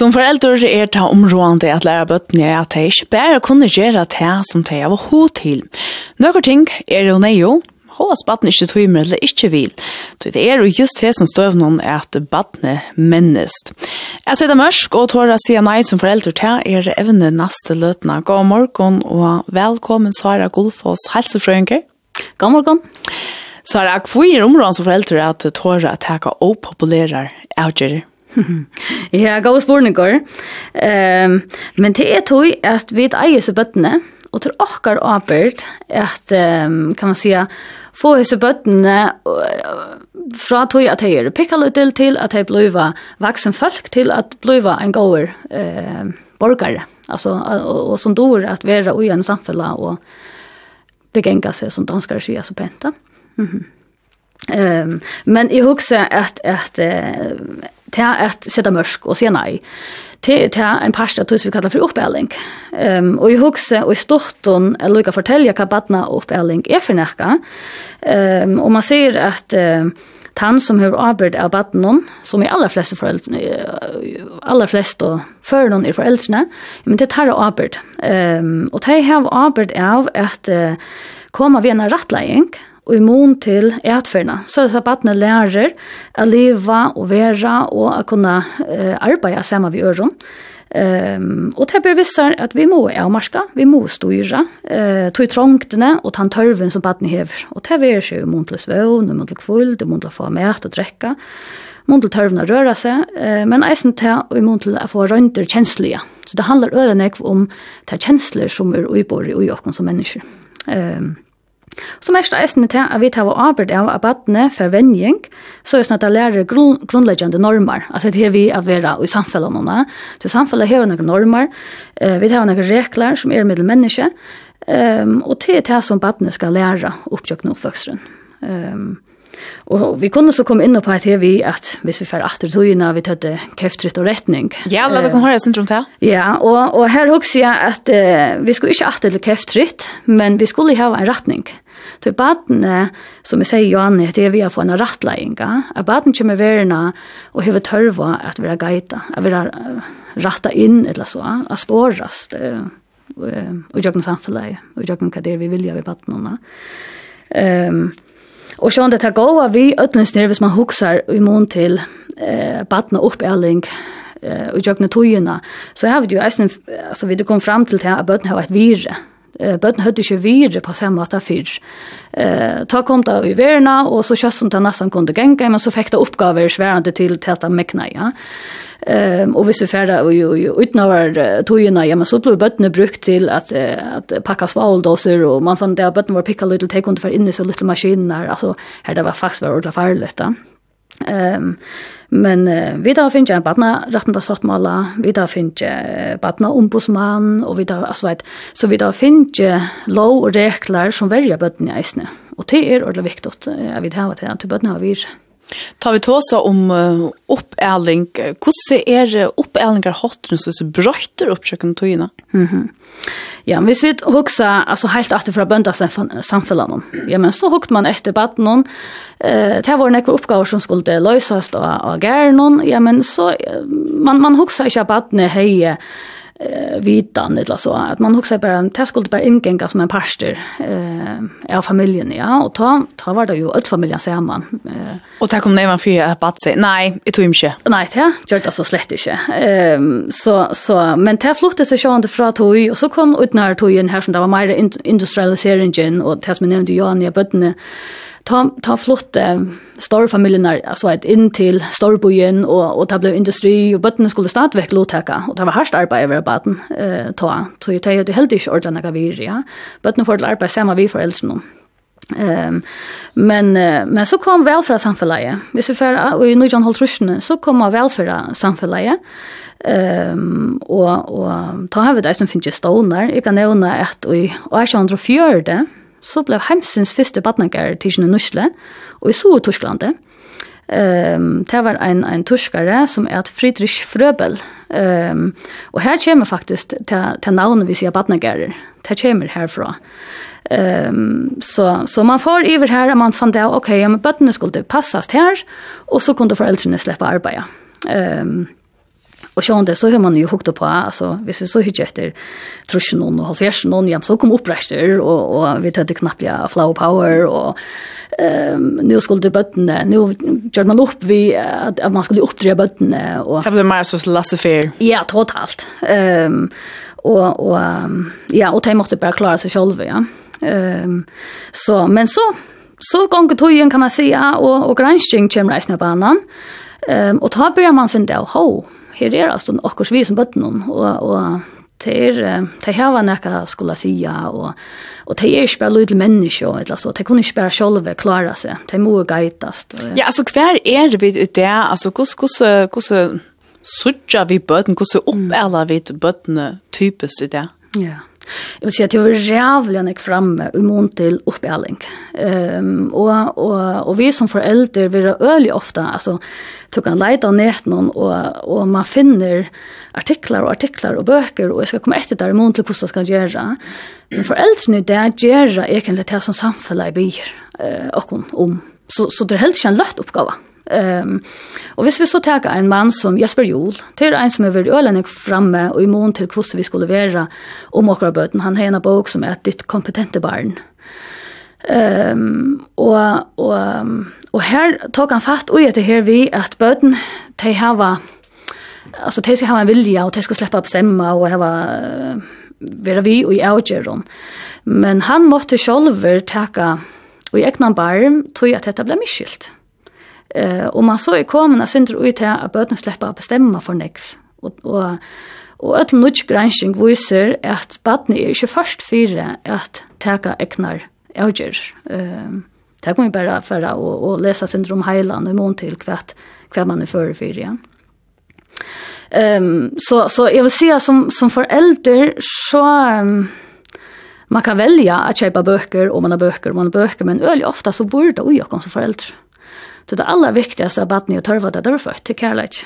Som foreldre er det områdende at lære bøttene at de ikke bare kunne gjøre det som de har hod til. Noen ting er jo nøyo, hos baden ikke tøymer eller ikke vil. Så det er jo just det som støv noen at badene mennest. Jeg sitter mørk og tårer å si nei som foreldre til er evne neste løtene. God morgen og velkommen Sara Gullfoss, helsefrøynker. God morgen. Sara, hvor er områdene som foreldre at tårer å ta og populære avgjører? ja, gode spurningar. Ehm, men det er tog at vi eier så bøttene, og til okkar åpert at, um, kan man säga, få hese bøttene fra tog at de er pikkalutil til at de blir vaksen folk til at blir en gåer uh, borgare, altså, og, og som dår at vera ui en samfella og begenga seg som danskare sier så pent. Mm -hmm. um, men jeg husker at, at uh, til at sette mørk og sier nei. Til, til en parst av tusen vi kallar for oppbæling. Um, og i husker, og i storten, jeg lukker fortelle hva badna og er for nekka. Um, og man sier at uh, han som har arbeid av badnen, som i aller fleste foreldrene, aller fleste førene er foreldrene, men det tar arbeid. Um, og de har arbeid av at uh, koma vi en rettlegging, og immun til etferna. Så det er at lærer å leva og vera og å kunna uh, arbeide sammen vi øron. Ehm um, og det blir vissar at vi må avmarska, vi må styre, eh uh, tog trångtene og ta tørven som badne hever. Og det blir ikke mun til svøvn, mun til kvull, det mun til å få mat og drekka. Mun til tørven å røre seg, eh, men eisen til og mun til å få rønter kjenslige. Så det handlar øyne om de kjensler som er uibor i uiokon som mennesker. Ehm um, Som mest eisende til at vi tar å arbeide av at for vending, så er det sånn at jeg lærer grunn, grunnleggende normer. Altså det er vi å være i samfunnet. Så samfunnet har noen normer, vi tar noen regler som er mellom mennesker, um, og det er det som badene skal lære oppgjøkken og føkseren. Um, Og vi kunne så komme inn på et her vi at hvis vi får atter togene, vi tøtte kreftrytt og retning. Ja, la dere høre syndrom til. Ja, og, og her husker jeg at uh, vi skulle ikke atter til kreftrytt, men vi skulle ha en retning. Så baden, som jeg sier Johanne, det er vi har fått en rattleiinga. At baden kommer verna og hever tørva at vi har geita, at vi har ratta inn eller så, at spåres uh, uh, og jøkken samfunnet, og jøkken hva det er vi vilja vi badene. Um, Och så det här går vi ödlens ner hvis man huxar i mån till eh barn upp erling eh och jag knä tojena så har vi ju alltså vi det kom fram till att barn har ett virre eh bøtten hødde ikke vire på samme måte fyr. Eh ta kom da i verna og så kjøss som nesten kunde genga men så fikk det oppgaver sværende til til at mekna ja. Ehm och visst färda och utnöver tojorna ja men så blev bötterna brukt till att att packa svaldoser och man fann där bötterna var picka little take under för in så little maskiner alltså här det var faktiskt var ordentligt farligt. Ja. Ehm men uh, vi där finns en partner rätten där sort mala vi där finns en partner ombudsman och vi där alltså vet så vi där finns law och regler som väljer bötten i isne och det är ordentligt viktigt jag vet här att till bötten har vi Tar vi tåsa om uh, oppæling. Hvordan er oppælingar hotren som disse brøyter oppsøkende togene? Mm -hmm. Ja, hvis vi hugsa alltså helt etter från bønda samfunnet, Ja, men så hukt man efter noen, eh det var några uppgifter som skulle lösas då av gärnon. Ja, men så man man hugsar inte baden hej eh vitan eller så att man också bara en skulle bara ingänga som en pastor eh av familjen ja. Och ta ta var det ju ett familjen ser man. Eh och där kom man för att bara säga nej det tog inte. Nej ja gör det så slett inte. Ehm så så men det flyttade sig sjön från tog och så kom ut när tog in här som det var mer industrialiseringen och det som nämnde Johan i bötterna ta ta flott eh, stor familjen alltså ett in till storbojen och och ta blev industri och botten skulle starta veck låtaka och det var harst arbete över botten eh ta så det är ju helt inte ordna gavir ja botten för arbete samma vi för elsen Ehm men men så kom välfärd samhället. Vi så för i Norjan Holtrusne så kom välfärd samhället. Ehm och och ta har vi det som finns ju stonar. Jag kan nämna att i 1804 så blev heimsens første badnager til sin nusle, og i så i Torsklande. Um, det var en, en torskare som er Friedrich Frøbel. Um, og her kommer faktisk til, til navnet vi sier badnager. Det kommer herfra. Um, så, så man får iver her, og man fant det, ok, ja, men bøttene skulle passast her, og så kunne foreldrene slippe arbeidet. Um, Och så det så hur man ju hukt på alltså vi så hit jätter trusjon och halvfjärsen och jam så kom upprester och och vi hade knappt ja flow power och ehm nu skulle det bötterna nu gjorde man upp vi att man skulle uppdra bötterna och Det blev mer så lasse fair. Ja, totalt. Ehm och och ja, och de måste bara klara sig själva, ja. Ehm så men så så gånger tojen kan man säga och och granskning kommer resten på annan. Ehm och då börjar man fundera, ho, her er altså okkurs vi som bøtten og, og ter ter hava nakka skula sia og og te er spær lítil menneske og ella so. Te kunnu spær sjálva klara seg. Te mo geitast ja altså kvar er við der altså kus kus kus sucha við bøtten kus upp eller bøttene typisk typist der ja. Jeg vil si at jeg var rævlig enn jeg fremme i mån til oppbjalling. Um, og, og, og vi som foreldre vil ha øyelig ofte, altså, tog kan leide av netten, og, og man finner artiklar og artiklar og bøker, og jeg skal komme etter der i mån til hvordan jeg skal gjøre. Men foreldrene, det er gjøre egentlig det som samfunnet blir uh, om. Så, så det er helt ikke en løtt oppgave. Mm Um, och hvis vi så tar en man som Jesper Jol, til en som er veldig ølenig framme og mån til hur vi skulle vara om åkere bøten, han har en bok som er ditt kompetente barn. Um, og, og, og her tok han fatt og etter her vi att bøten, de hava, alltså de ska hava en vilja och de ska släppa bestämma och og hava vera vi og i avgjøren. Men han måtte sjolver taka og i egnan barm tog at dette ble miskilt. Eh, och man så i att synter ut här att bøtene släppa att bestämma för nekv. Och och och et nutch granskning visar att bøtene är ikke först fyra att teka egnar avgjør. Eh, det kan bara för att og, och, lese synder om heiland og mån till kvart kvart man är för fire Ja. Um, så, så jag vill säga som, som förälder så... Um, man kan välja att köpa böcker om man har böcker om man har böcker men öl ofta så bor det ju också som föräldrar. Så det aller viktigaste av badni og tørva det, er født til kærleik.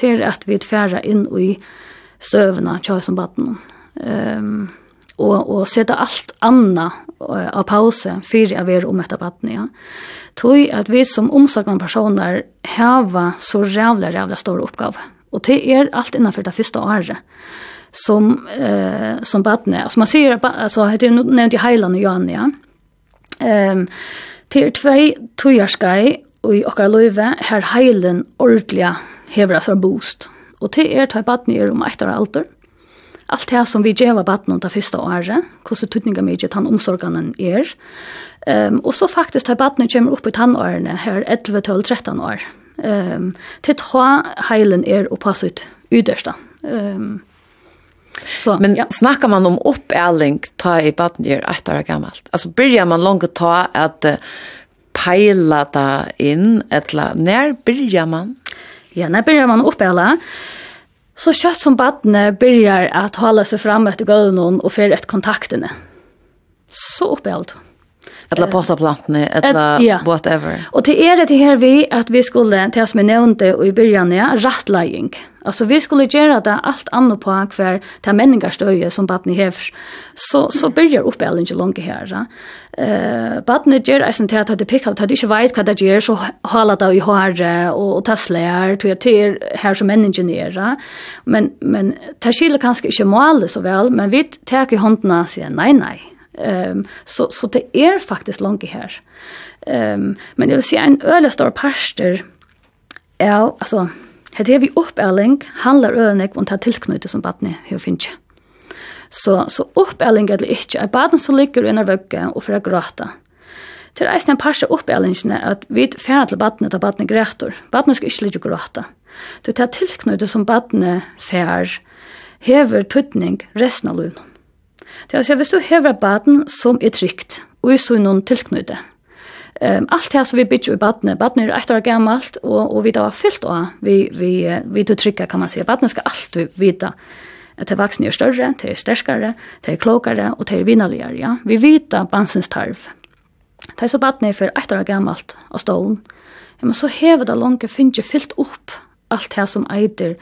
Til at vi tfæra inn i støvna tjøy som badni. Um, og, og sette alt anna av pause fyrir av er om etter badni. Ja. Tøy at vi som omsakna personer hava så rævla, rævla stor oppgave. Og det er alt innanfor det første året som uh, som badne. Altså man sier, altså, heter det nevnt i Heiland og Jan ja. Ehm till två tojarskai i okkar løyve her heilen ordliga hever assar boost. Og til er tar badni er om eitt år alder. Alt det som vi djeva badni om det første året, hvordan tydninga mye tann omsorganen er. Um, og så faktisk tar badni kommer opp i tannårene her 11, 12, 13 år. Um, til ta heilen er og pass ut ydersta. Um, Så, Men ja. snackar man om uppäling ta i badni er eitt år gammalt. Alltså börjar man långt ta att peila da inn, etla, når byrjar man? Ja, når byrjar man oppela, så kjøtt som badne byrjar at hala seg fram etter gulvnån og fyrir etter kontaktene. Så oppela du. Etla posta plantene, etla et, ja. whatever. Og til er det her vi, at vi skulle, til oss vi nevnte i byrjan, ja, rattlegging. Ja Alltså vi skulle göra det allt annat på kvar till människorna som barnet har. Så så börjar upp allen ju långt här. Eh barnet ger alltså inte att det pickar att det inte vet vad det ger så hålla det i har och och tasslar till till här som människor Men men tashile kanske inte mål så väl men vi tar i handen och säger nej nej. Ehm så så det är faktiskt långt här. Ehm men det vill säga en öle stor parster. Ja, alltså Hetta er vi uppærling handlar ønek og ta tilknyttet som barnet har finnet. Så så oppæling er det ikke, er barn som ligger under en vøgge og å gråte. Til eisen en parse oppærlingene at vi fjerner til badene og badene grætur. Badene skal ikke ligge gråte. Du tar tilknyttet som barnet fer hever tøtning resten av lunen. Det er altså, hvis du hever baden som er trygt, og i så noen Ehm um, allt här så vi bitch i barnet. Barnet är ett år gammalt och och vi då har fyllt då. Vi vi vi då trycka kan man säga. Barnet ska alltid veta att det vuxna är större, det är starkare, det är klokare och det är vinnarligare, ja. Vi vet att barnens tarv. Det är så barnet är för ett år gammalt och stolen. Ja, men så hever det långa finge fyllt upp allt här som eider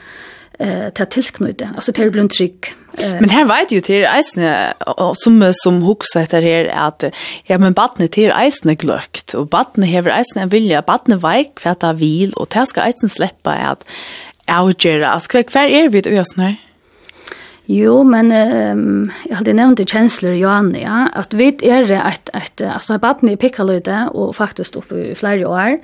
eh ta tillknyte. Alltså det är blunt trick. Men här vet ju till isne som som huxar det här att ja men barnet till isne glökt och barnet har isne vill vilja barnet veik kvarta vil och där ska isne släppa att outgera. Alltså kvar kvar är vi då snär. Jo, men um, jeg hadde nevnt i kjensler Johan, ja, at vi er et, et altså har badene i pikkaløyde, og faktisk oppe i flere år,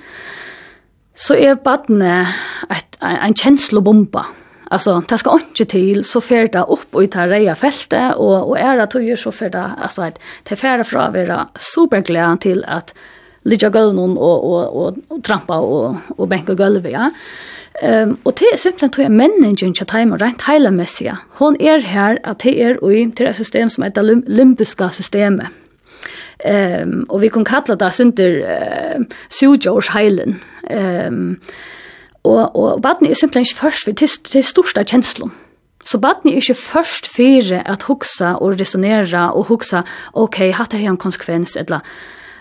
så er badene et, en, en kjenslebomba. Mm Alltså det ska inte till så fer det upp och i det reja fältet och och är det tog så för det alltså att det färra från vara superglad till att ligga gulvnon och och och, och trampa och och bänka golvet ja. Ehm um, och det simpelthen tror jag människan inte time och rent hela messia. Hon är här att det är i till ett system som heter limbiska systemet. Ehm um, och vi kan kalla det synder uh, sujors heilen. Ehm um, Og, og barnet er simpelthen ikke først for til, til største kjenslen. Så barnet er ikke først for at huksa og resonera og huksa, ok, hatt det en konsekvens, eller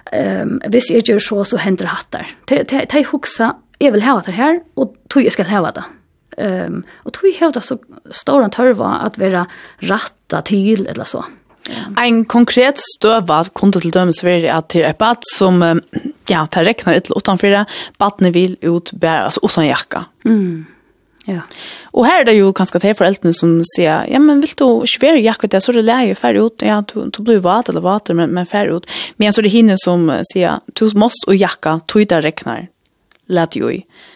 um, hvis jeg gjør så, så hender hatt der. De huksa, jeg vil hava det her, og tog jeg skal hava det. Um, og tog jeg hava det så stor tørva at være ratta til, eller så. Mm Ein konkret støva kunde til dømes være at til et bad som, ja, det reknar et utanfor det, badene vil ut bære, altså utan jakka. Mm. Ja. Og her er det jo kanskje til foreldrene som sier, ja, men vil du ikke være jakka det, så er det leie ferdig ut, ja, du, du blir vat eller vat, men, men ferdig ut. Men så er det henne som sier, du måst og jakka, tog det reknar, let jo i. Mm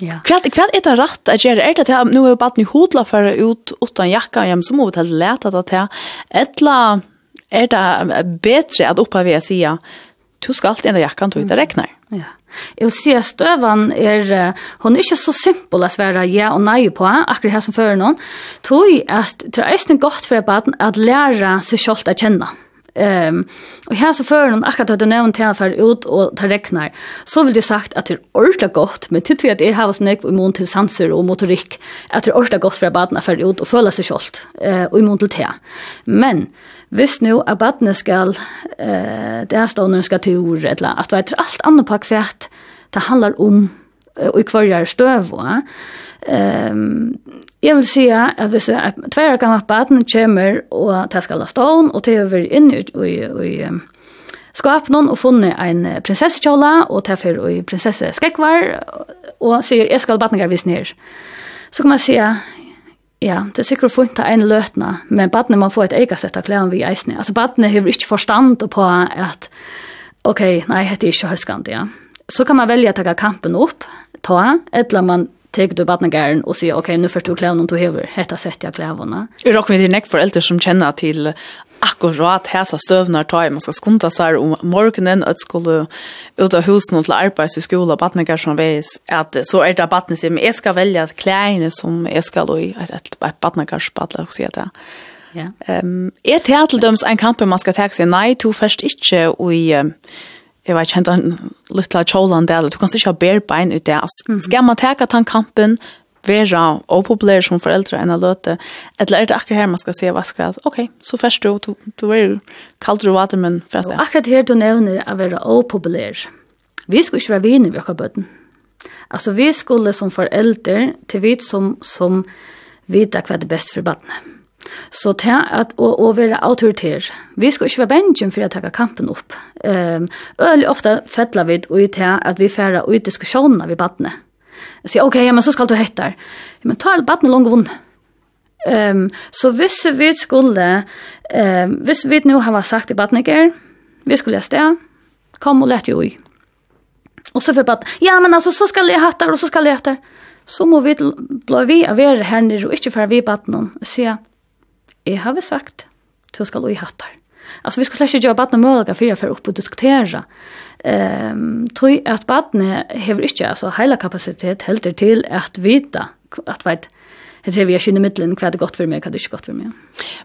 Ja. Kvad kvad er det rätt att göra det att nu är bara ni hodla för ut utan jacka hem så måste det att det ettla är det bättre att uppa vi sia. du ska alltid ändra jackan tog det räknar. Ja. Jag ser stövan är hon är inte så simpel att svära ja och nej på akkurat här som för någon. Tog att det är gott för barn att lära sig själv att känna. Mm Ehm och här så för någon akkurat hade nämnt här för ut och ta räknar Så vill det sagt att det är orkar gott men till att det har oss näck i mån till sanser och motorik att det är orkar gott för barnen för ut och följa sig skolt eh och i mån till te. Men visst nu att barnen ska eh det här står när ska tur eller att vet allt annat på kvärt det handlar om och i kvarjar stöv va. Ehm Jeg vil si at hvis et tverre kan ha baden kommer og det skal la stålen, og det er inne i, i, i någon og funnet en prinsessekjåla, og det er i prinsesseskekvar, og sier, jeg skal baden hvis ned. Så kan man si, ja, det er sikkert funnet en løtna, men badene må få et eget sett av klærne vi eisene. Altså badene har ikke forstand på at, ok, nei, det er ikke høyskant, ja. Så kan man velge å ta kampen opp, ta, eller man tek du badnagaren och säger okej okay, nu du kläderna och du hever hetta sätt jag kläderna. Är rock med din för äldre som känner till akkurat häsa støvnar tar man skal skunda seg om morgenen at skulle ut av husen och till arbets i skola badnagar som veis, at så er det batne sier, men jeg skal välja klæene som jag et då i ett badnagarsbadla og sier det. Ja. Ehm er det til døms en kamp man skal ta seg? Nei, to først ikke, i jeg vet ikke, hentan lytla kjålen del, du kan ikke ha bedre bein ut det. Skal man teka den kampen, være opopulær som foreldre enn å løte, eller er det akkurat her man skal se hva skal, ok, så først du, du, du er kaldere vater, men først det. Akkurat her du nevner å være opopulær. Vi skulle ikke være viner ved akkurat bøten. Altså, vi skulle som foreldre, til vi som, som vita hva det best for barnet. Så ta at å, å være autoritær. Vi skal ikke være bensjen for å ta kampen opp. Um, øyelig ofte fettler vi ut til at vi færer ut diskusjoner ved badene. Jeg sier, ok, ja, men så skal du hette her. Men ta alle badene langt vunnet. Um, så hvis vi skulle, um, hvis vi nå har sagt til badene ikke, vi skulle ha sted, kom og lette jo i. Og så får badene, ja, men altså, så skal jeg hette her, og så skal jeg hette her. Så må vi bli vi av være her nere, og ikke fære vi badene. og sier, jeg har sagt, så skal vi hatt her. Alltså vi skal slett ikke gjøre möjliga mulig for å få opp og diskutere. um, tror at barnen har ikke altså, hele kapasitet helt til att vite at vet Jeg tror vi er kjenne middelen hva det er godt for meg, hva det er ikke godt for meg.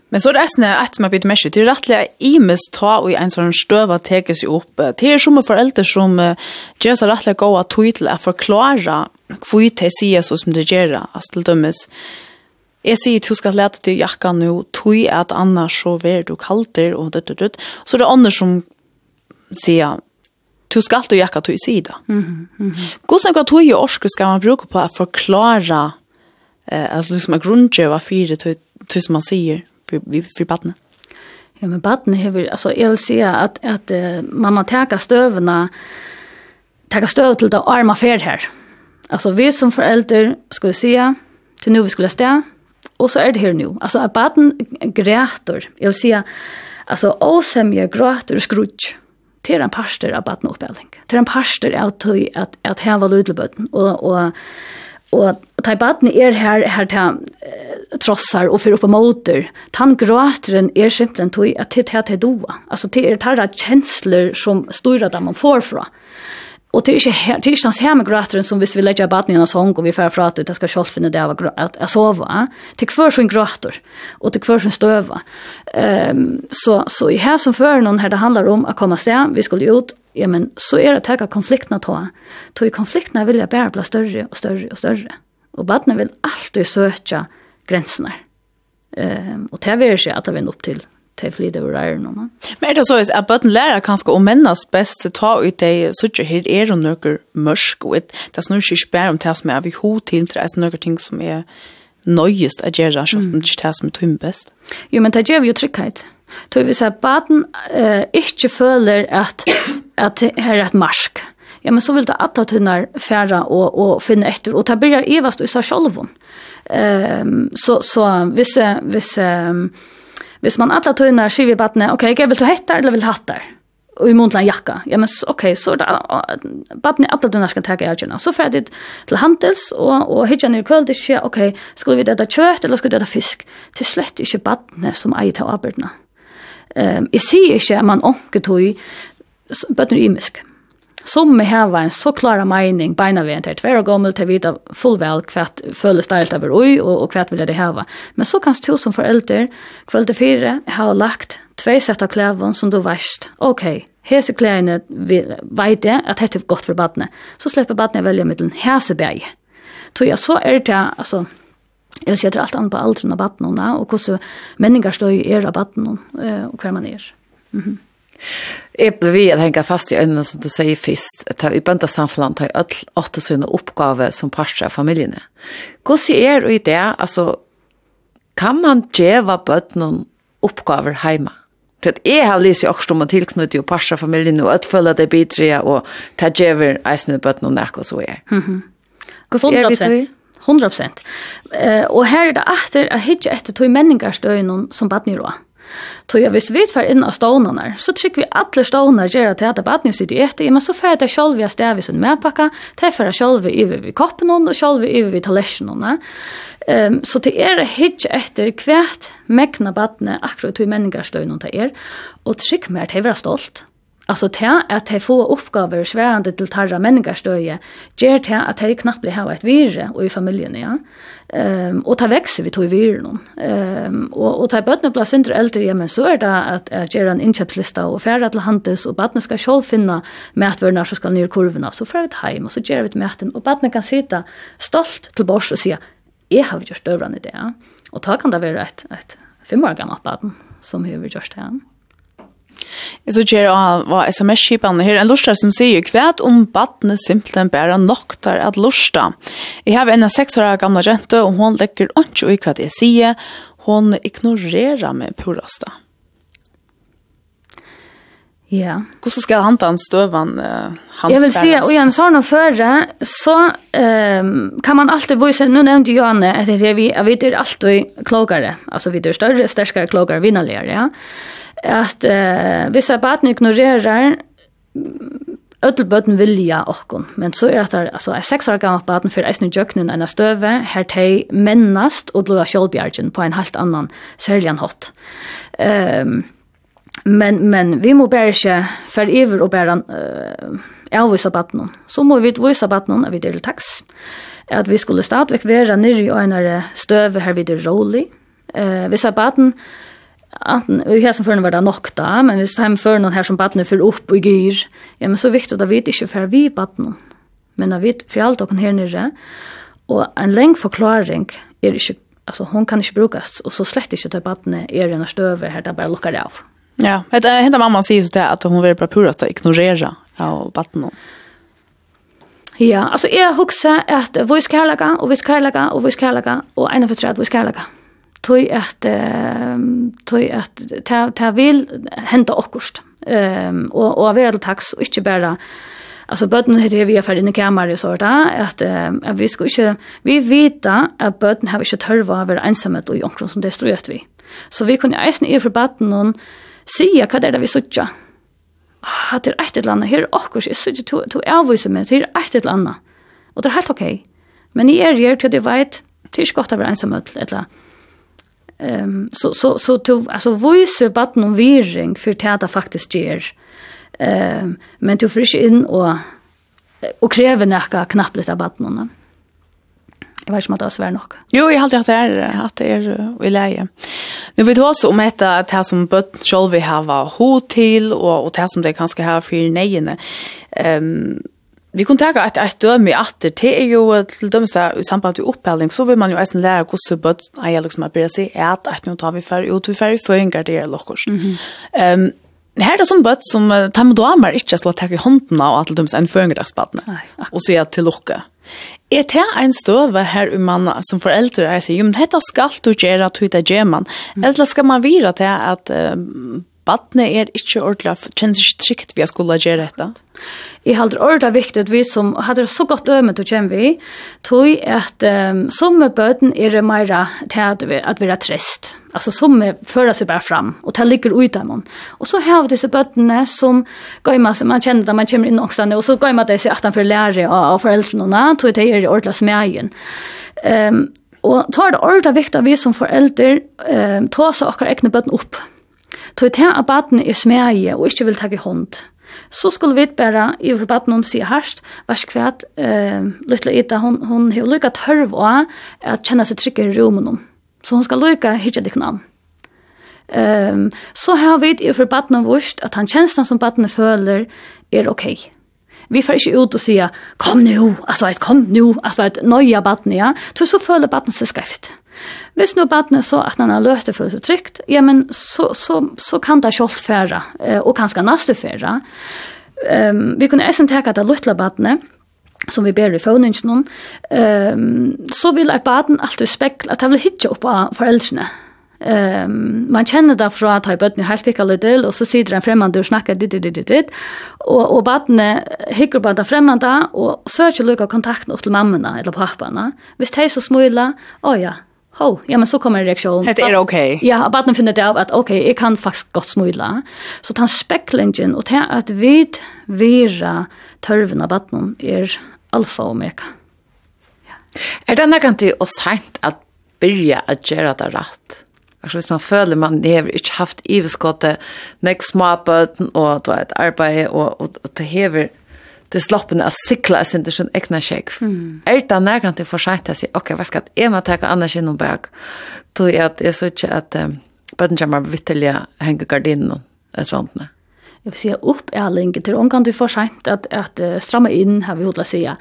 Men så er det eisne at som er bytt mest, det er rettelig imes ta og en sånn støva teke seg opp. Det er som foreldre som gjør seg rettelig gå av tog til å forklare hva det sier så som det gjør, altså til dømes Jeg sier du skal lete til jakka nå, tog at annars så ver du kalter, og dødt, og dødt. Så det er andre som sier, du skal alltid jakka tog i da. Mm -hmm, mm -hmm. Hvordan kan tog i orske skal man bruke på å forklare eh, at liksom er grunnkjøva fire tog som man sier for badene? Ja, men badene hever, altså jeg vil si at, at uh, man må teka støvene, teka støv til det arma fer her. Altså vi som foreldre skulle si, til nu vi skulle stå, och så är det här nu. Alltså att baden grätor. Jag vill säga, alltså osämja gråter och skrutsch til en parster av baden oppbelding. Til en parster av tøy at, at heva lydelbøten. Og, og, og ta baden er her, her til trossar og fyrir oppe motor Tan gråteren er simpelthen tøy at til til doa. Altså til er tarra kjensler som styrer dem man får fra. Och det är inte det är inte här med gråtren som hvis vi lägger barnen i en sång och vi får ut att det ska själv finna det av att jag sova. Det kvar sin gråter och det kvar sin stöva. Ehm um, så så i här som för någon här det handlar om att komma stäm, vi skulle ut ja men så är det att ta konflikterna ta. Ta i konflikterna vill jag bara bli större och större och större. Och barnen vill alltid söka gränserna. Ehm um, och det vill sig att det vem upp till til flyt over der æren. Men er det så at bøten lærer kanskje å mennes best til å ta ut det sånn her er det noe mørk, og det er snur ikke spør om det som er vi hod til, det er noen ting som er nøyest at gjøre, selv om det ikke det som er tømme best. Jo, men det gjør vi jo trygghet. Så hvis at bøten uh, ikke føler at, at det er et marsk, ja, men så vil det at det er færre og, og finne etter, og det börjar evast i seg selv. Um, så, så hvis, hvis um, Hvis man alla tøynar sier vi badne, ok, jeg vil ta hettar eller vil hattar? Og i månedlan jakka. Ja, men ok, så er det badne alla tøynar skal teka i algjørna. Så får jeg til handels, og, og hitja nir kvöld, det sier, ok, skulle vi detta kjøtt eller skulle vi detta fisk? Til slett ikke badne som eier til avbyrdna. Um, jeg sier ikke at man omketøy, bøtten er imisk som med hava en så klara mening beina vi til tvær og gommel til vita fullvel kvart føles stelt over oi og, og kvart vil det hava. Men så kan du som forelder kvölde fire ha lagt tvei sett av klævon som du veist. Ok, hese klæene veit jeg at dette er godt for badne. Så slipper badne velja mittelen hese bæg. Tror jeg så er det, altså, Jeg vil si at det er alt annet på alderen av badnene, og hvordan menninger i er av badnene, og hver man er. Mm -hmm. Jeg ble vi at henge fast i øynene som du sier først, at vi i bøndersamfunnet har alle åtte sønne oppgave som parter av familiene. Hvordan er det i det, altså, kan man gjøre bøndene oppgaver hjemme? Til at jeg har lyst til også om å tilknytte og parter av familiene, og at føler det bedre, og ta gjøre eisene bøndene nærkere så er. Hvordan er det i 100 prosent. Uh, og her er det etter at hitje etter to menningarstøyene som badnivået. Tog jeg hvis vi för inn av stånene, så trykker vi alle stånene gjør til at det badene sitter i etter, men så för det selv vi har stedet sin medpakka, det fer det selv vi iver vi koppen og selv vi iver vi talesjonene. Um, så det er hitje etter hvert mekna badene akkurat to menningarstøyne det er, og trykk mer til å være stolt. Alltså det att de får uppgifter svärande till tarra människorstøye, ger det att de knappt har ett virre och i familjen, ja. Ehm um, och ta växer vi tog i virren. Ehm um, och och ta barnen blir sindre äldre, ja men så är det att att göra en inköpslista och färra till handels och barnen ska själv finna med att värna så ska ner kurvorna så för ett hem och så ger vi ett möten och barnen kan sitta stolt till bors och säga jag har gjort övrande det. Och ta kan det vara ett ett fem år gammalt barn som har gjort det. Jeg så gjør av hva sms-kipene her, en lortar som sier kvært om badne simpelthen bare noktar at lortar. Jeg har en av seks år gamla jente, og hun legger ikke i hva jeg sier. Hun ignorerer meg purasta. Ja. Hvordan skal han ta en støvan? Uh, jeg vil si, og igjen, så har noe føre, så um, kan man alltid vise, nå nevnte Johanne, at vi, vi er alltid klokere, altså vi er større, sterkere, klokere, vinnerligere, ja at uh, hvis jeg bare ignorerer Ödel vilja okkon, men så er at det altså, er seks år gammalt baden for eisen i djøkkenen enn støve, her tei mennast og blod av kjolbjergen på en helt annan særlig hot. hatt. Um, men, men vi må bare ikke fer iver og bare uh, avvisa baden. Så må vi vise baden at vi deler taks, at vi skulle stadigvæk være nirri og enere støve her vi det rolig. Uh, hvis baden, Anten, i här som förrän var det nokta, men hvis det hem för någon här som badner fyrer upp og gyr, ja men så er viktig at vi ikke för vi badner. Men at vi för alt och her nere. Och en läng forklaring är ikke, alltså hon kan ikke brukas och så slett inte att er en støve stöver här där bara det av. Ja, vet du, hända mamma säger så det att hon vill bara pura å ignorera av badner. Ja, alltså jeg husker att vi skal lage, och vi skal lage, och vi skal lage, och en av för tre vi ska lägga tøy at tøy at ta ta vil henta okkurst. Ehm og og vera til taks og ikkje berre Alltså bøtten heter vi er inne kammare så där att at vi ska inte vi vita att bøtten har inte törva över ensamhet och jonkron som destruerat vi. Så vi kunde eisen i för bøtten och säga vad det är vi söker. Ah, det är ett eller annat. Här är också jag söker to, to avviser meg, det är ett eller annat. Och det är helt okej. Okay. Men jeg er her till at jeg vet, det är inte gott att vara ensamhet, eller annet Ehm så så så to alltså voicer button om virring för täta faktiskt ger. Ehm men du frisch in och och kräver näka knappt lite av buttonen. Jag vet inte om det är svär nog. Jo, jag har alltid haft det här, att det är i läge. Nu vet du också om detta, att det här som bött själv vi har hot till och, och det här som det kanske har för nejerna. Um, Vi kunne taka et, et døme i atter, det er jo til dømes da, i samband med opphelding, så vil man jo eisen lære hvordan bøtt, nei, jeg liksom har bryr seg, at et nå tar vi ferdig, ut vi ferdig føringer, det er lukkurs. Mm -hmm. um, her er det som bøtt som uh, tar med damer ikke slå tak i hånden av at til dømes en føringerdagsbattene, og sier til lukke. Er det en støve her um man som foreldre er sier, jo, men dette skal du gjøre, at du ikke gjør man, eller skal man vire til at uh, badne er ikkje ordentlig, kjennes ikkje trygt vi skulle gjøre dette. Jeg halder ordentlig viktig at vi som hadde så godt ømet og kjenner vi, tog at um, som med bøten er det mer til at vi, at vi er trist. Altså som fører seg bare fram, og det ligger ut av dem. Og så har vi disse bøtene som gøymer seg, man kjenner det, man kommer inn også, og så gøymer det seg at han får lære av, av foreldrene, tog det er ordentlig smegen. Um, Og tar det ordentlig viktig at vi som foreldre um, tar seg akkurat egne bøtten opp. Tog til at baden er smæge og ikke vil takke hånd. Så skulle vi bare i for baden hun sier herst, vers kvært, uh, Lytla Ida, hun, hun har lykket tørv og at kjenne seg trygg i rommet Så hun skal lykke hitje dikken an. Um, så har vi i for baden vurst at han kjenslen som baden føler er ok. Vi får ikke ut og sier, kom nu, altså, kom nu, altså, nøye baden, ja. Så føler baden seg skreft. Hvis nå badne så at han har løte for så trygt, ja, men så, så, så kan det kjolt fære, og kanskje neste fære. Um, vi kunne eisen teka det løtla badne, som vi ber i føvningen um, så vil et baden alltid spekla, at han vil hitje opp av foreldrene. Um, man kjenner det fra at jeg bøttene helt pikka litt til, og så sitter en fremmande og snakker dit, dit, dit, dit, og, og badene hikker på det fremmande, og søker lukka kontakten opp til mammene eller pappene. Hvis de så smuler, å ja, Ho, ja men så kommer en reaktion. Det är okej. Okay. Ja, barnen finner det av att okej, okay, jag kan faktiskt gott smudla. Så ta specklingen och ta att vid törven av barnen är alfa och omega. Ja. Är det kan du oss sent att börja att göra det rätt? Alltså hvis man føler man det har inte haft iveskottet, nek småbøten og du vet, arbeid og, og, og det hever det sloppen av sikla er sin det sån egna check. Mm. til for seg til å si, ok, hva skal jeg må ta annars inom bak. Tog jeg at jeg så inte att bara inte man vittelja henge gardinen och sånt Jeg vil si opp er lenge til till om kan seg förskämt att att strama in har vi hodla säga.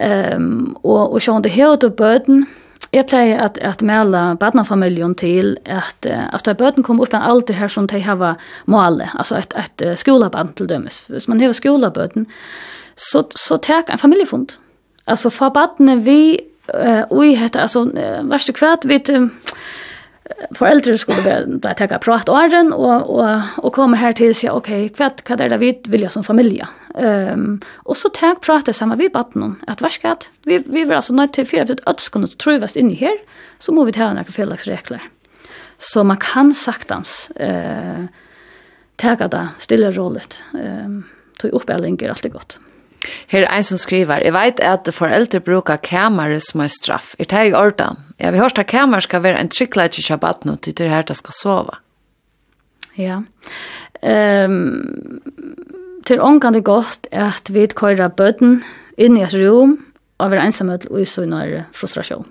Um, og, og sånn, det här då böden Jeg pleier at, at melde badnafamiljen til at, at da bøten kom opp en alder her som de har målet, altså et, et skolaband til dømes. Hvis man har skolabøten, så, så tek en familiefond. Altså för badene vi, uh, ui, heter, altså, uh, verste kvart, vi, uh, föräldrar skulle börja ta prat åren och och och komma här till sig okej okay, vad vad är det vi vill jag som familj. Ehm um, och så tar prata samma vi barnen att varskat vi vi vill alltså nöjt till för att öds kunna trövast in i här så måste vi ta några felaktiga Så man kan saktans eh uh, taga det stilla rollet. Ehm um, tog upp är alltid gott. Her er en som skriver, jeg vet at foreldre bruker kamere som en straff. Er det i orden? Ja, vi hørst at kamere skal være en tryggleik i shabbat nå til det her det skal sove. Ja. Um, til ångan det godt at vi kører bøten inn i et rom og være ensamhet og isunere frustrasjon.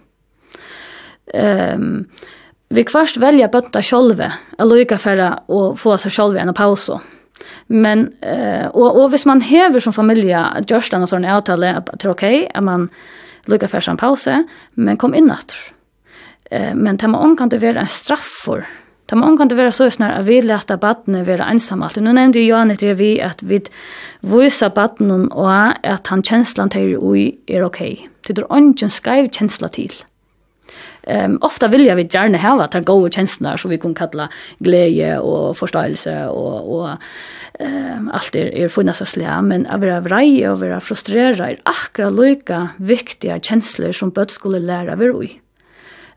Um, vi kvarst velger bøtta sjolve, eller ikke for å få seg sjolve en pause. Men eh och och hvis man häver som familj just en sån avtale att det är okej okay, att man lukar för en paus men kom in natt. Eh men det man kan det vara en straff för. Det man kan det vara så snär att vi lätta barnen vara ensamma. Nu nämnde ju Johan att vi att vi voisa barnen och att han känslan till ju är okej. Okay. Det är ingen skaiv känsla till um, ofta vill jag vi gärna ha att ta goda känslor som vi kan kalla glädje och förståelse och, och um, allt er, er funnet så slä. men att vara vrei och vara frustrerad är akkurat lika viktiga känslor som bøtt skulle lära vi ui.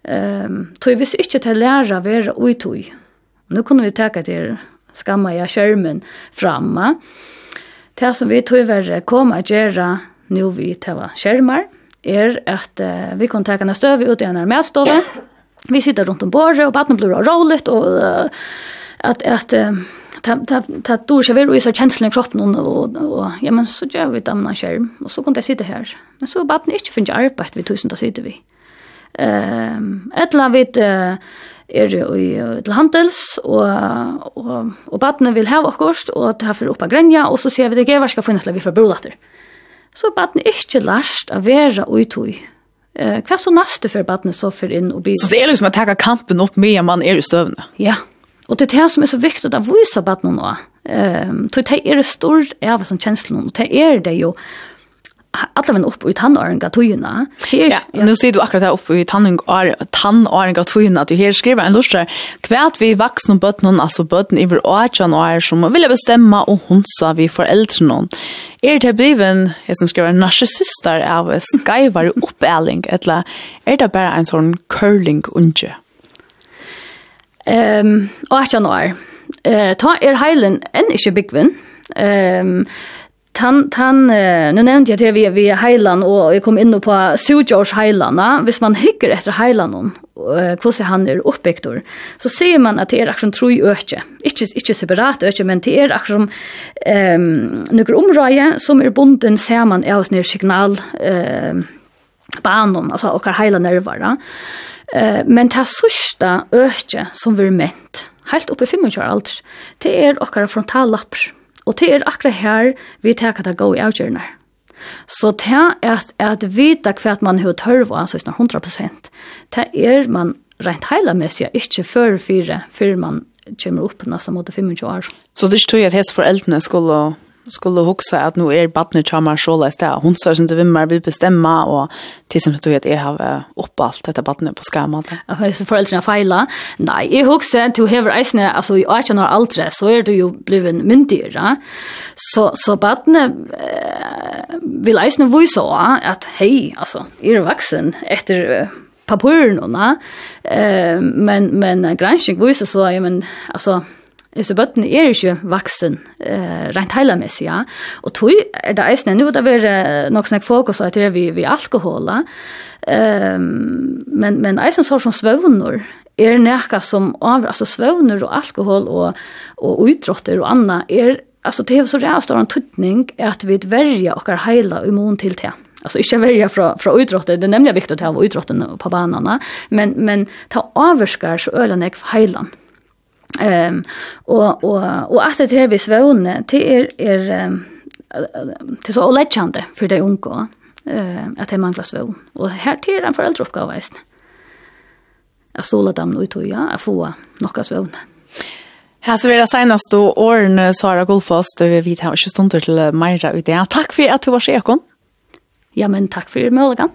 Um, tog vi inte til lära være ui tog. Nu kunde vi teka det skamma jag skärmen framme. Det som vi tog vi kommer att göra nu vi teva skjermer, er at uh, vi kunne ta en støv ut i en medstove. Vi sitter rundt om bordet, og baden blir roligt, og uh, at, at uh, ta ta ta så ska väl känslan i kroppen och och ja men så gör vi damna skärm och så kunde jag sitta här. Men så bara inte finna arbete vi tusen där sitter vi. Ehm ettla vid er i handels og og og vill vil hava okkurst og ta for uppa grenja og så ser vi det gevarska funnatla vi för brolatter så er baden ikke lærst å være utøy. Eh, hva så neste for baden så for inn og blir? Så det er liksom å ta kampen opp med man er i støvende? Ja, og det er det som er så viktig å vise baden nå. Eh, det er stor av som kjenslene, og det er det jo alla vem upp i tannåringa tojuna. Her, ja, ja. nu ser du akkurat här upp i tannåringa tojuna att du här skriver en lustre kvärt vi vuxna bötnen, alltså bötnen åtjan och är som vill bestämma och hon sa vi föräldrar någon er det bliven, jeg som skriver, narcissister av skaivar oppæling, eller er det bare en sånn curling unge? Um, og jeg noe er. Uh, ta er heilen enn ikke byggvinn. Um, Tan, tan, nu nämnde jag till vi, vi Highland och jag kom in på Sujors heilan, hvis man hikker etter hur ser han er oppbygdur, så ser man att det är action tror ju öke inte inte separat öke men det är action ehm några områden som är bunden ser man är hos nere signal ehm banon, alltså och heila nervar, va eh men det sista öke som vi ment, helt uppe i 25 alder, det är och frontallappar. Og det er akkurat her vi tar at det går i avgjørende. Så det er at, at vite hva man har tørv av, så 100%, det er man rent heilamessig ikke før fire, før man kommer opp nesten mot 25 år. Så det er ikke tog at hese foreldrene skulle skulle huxa att nu är barnet charmar så läst där. Hon sa inte vem mer vill bestämma och till som du vet jag har upp allt detta barnet på skärmen. Jag har så föräldrarna fejla. Nej, jag huxa to have har isne alltså i 18 när äldre så är du ju blivit myndig, Så så barnet eh, vill isne så att hej alltså är vuxen efter papuren och eh men men granskning visar så jag men alltså Så bøttene er ikke vaksen, eh, rent heilamessig, ja. Og tog er det eisne, nå er det vært nok snakk fokus at det er vi, vi alkohola, um, men, men eisne sår som svøvner er nekka som av, altså svøvner og alkohol og, og utrotter og anna, er, altså det er så rævst av en tuttning at vi verja okkar heila immun til det. Alltså inte välja från från utrotten. Det nämner jag viktigt att ha utrotten på banorna, men men ta avskar så ölen är heilan. Mm Ehm och och och att det är vi svåne till er er till så lättjande för de unga eh att det manglar svån och här till den föräldrauppgåva visst. Jag såla dem ut och jag få några svån. Här så jag det senast då åren Sara Golfost vi har här stunder till Maja ut det. Tack för att du var så Ja men tack för möjligheten.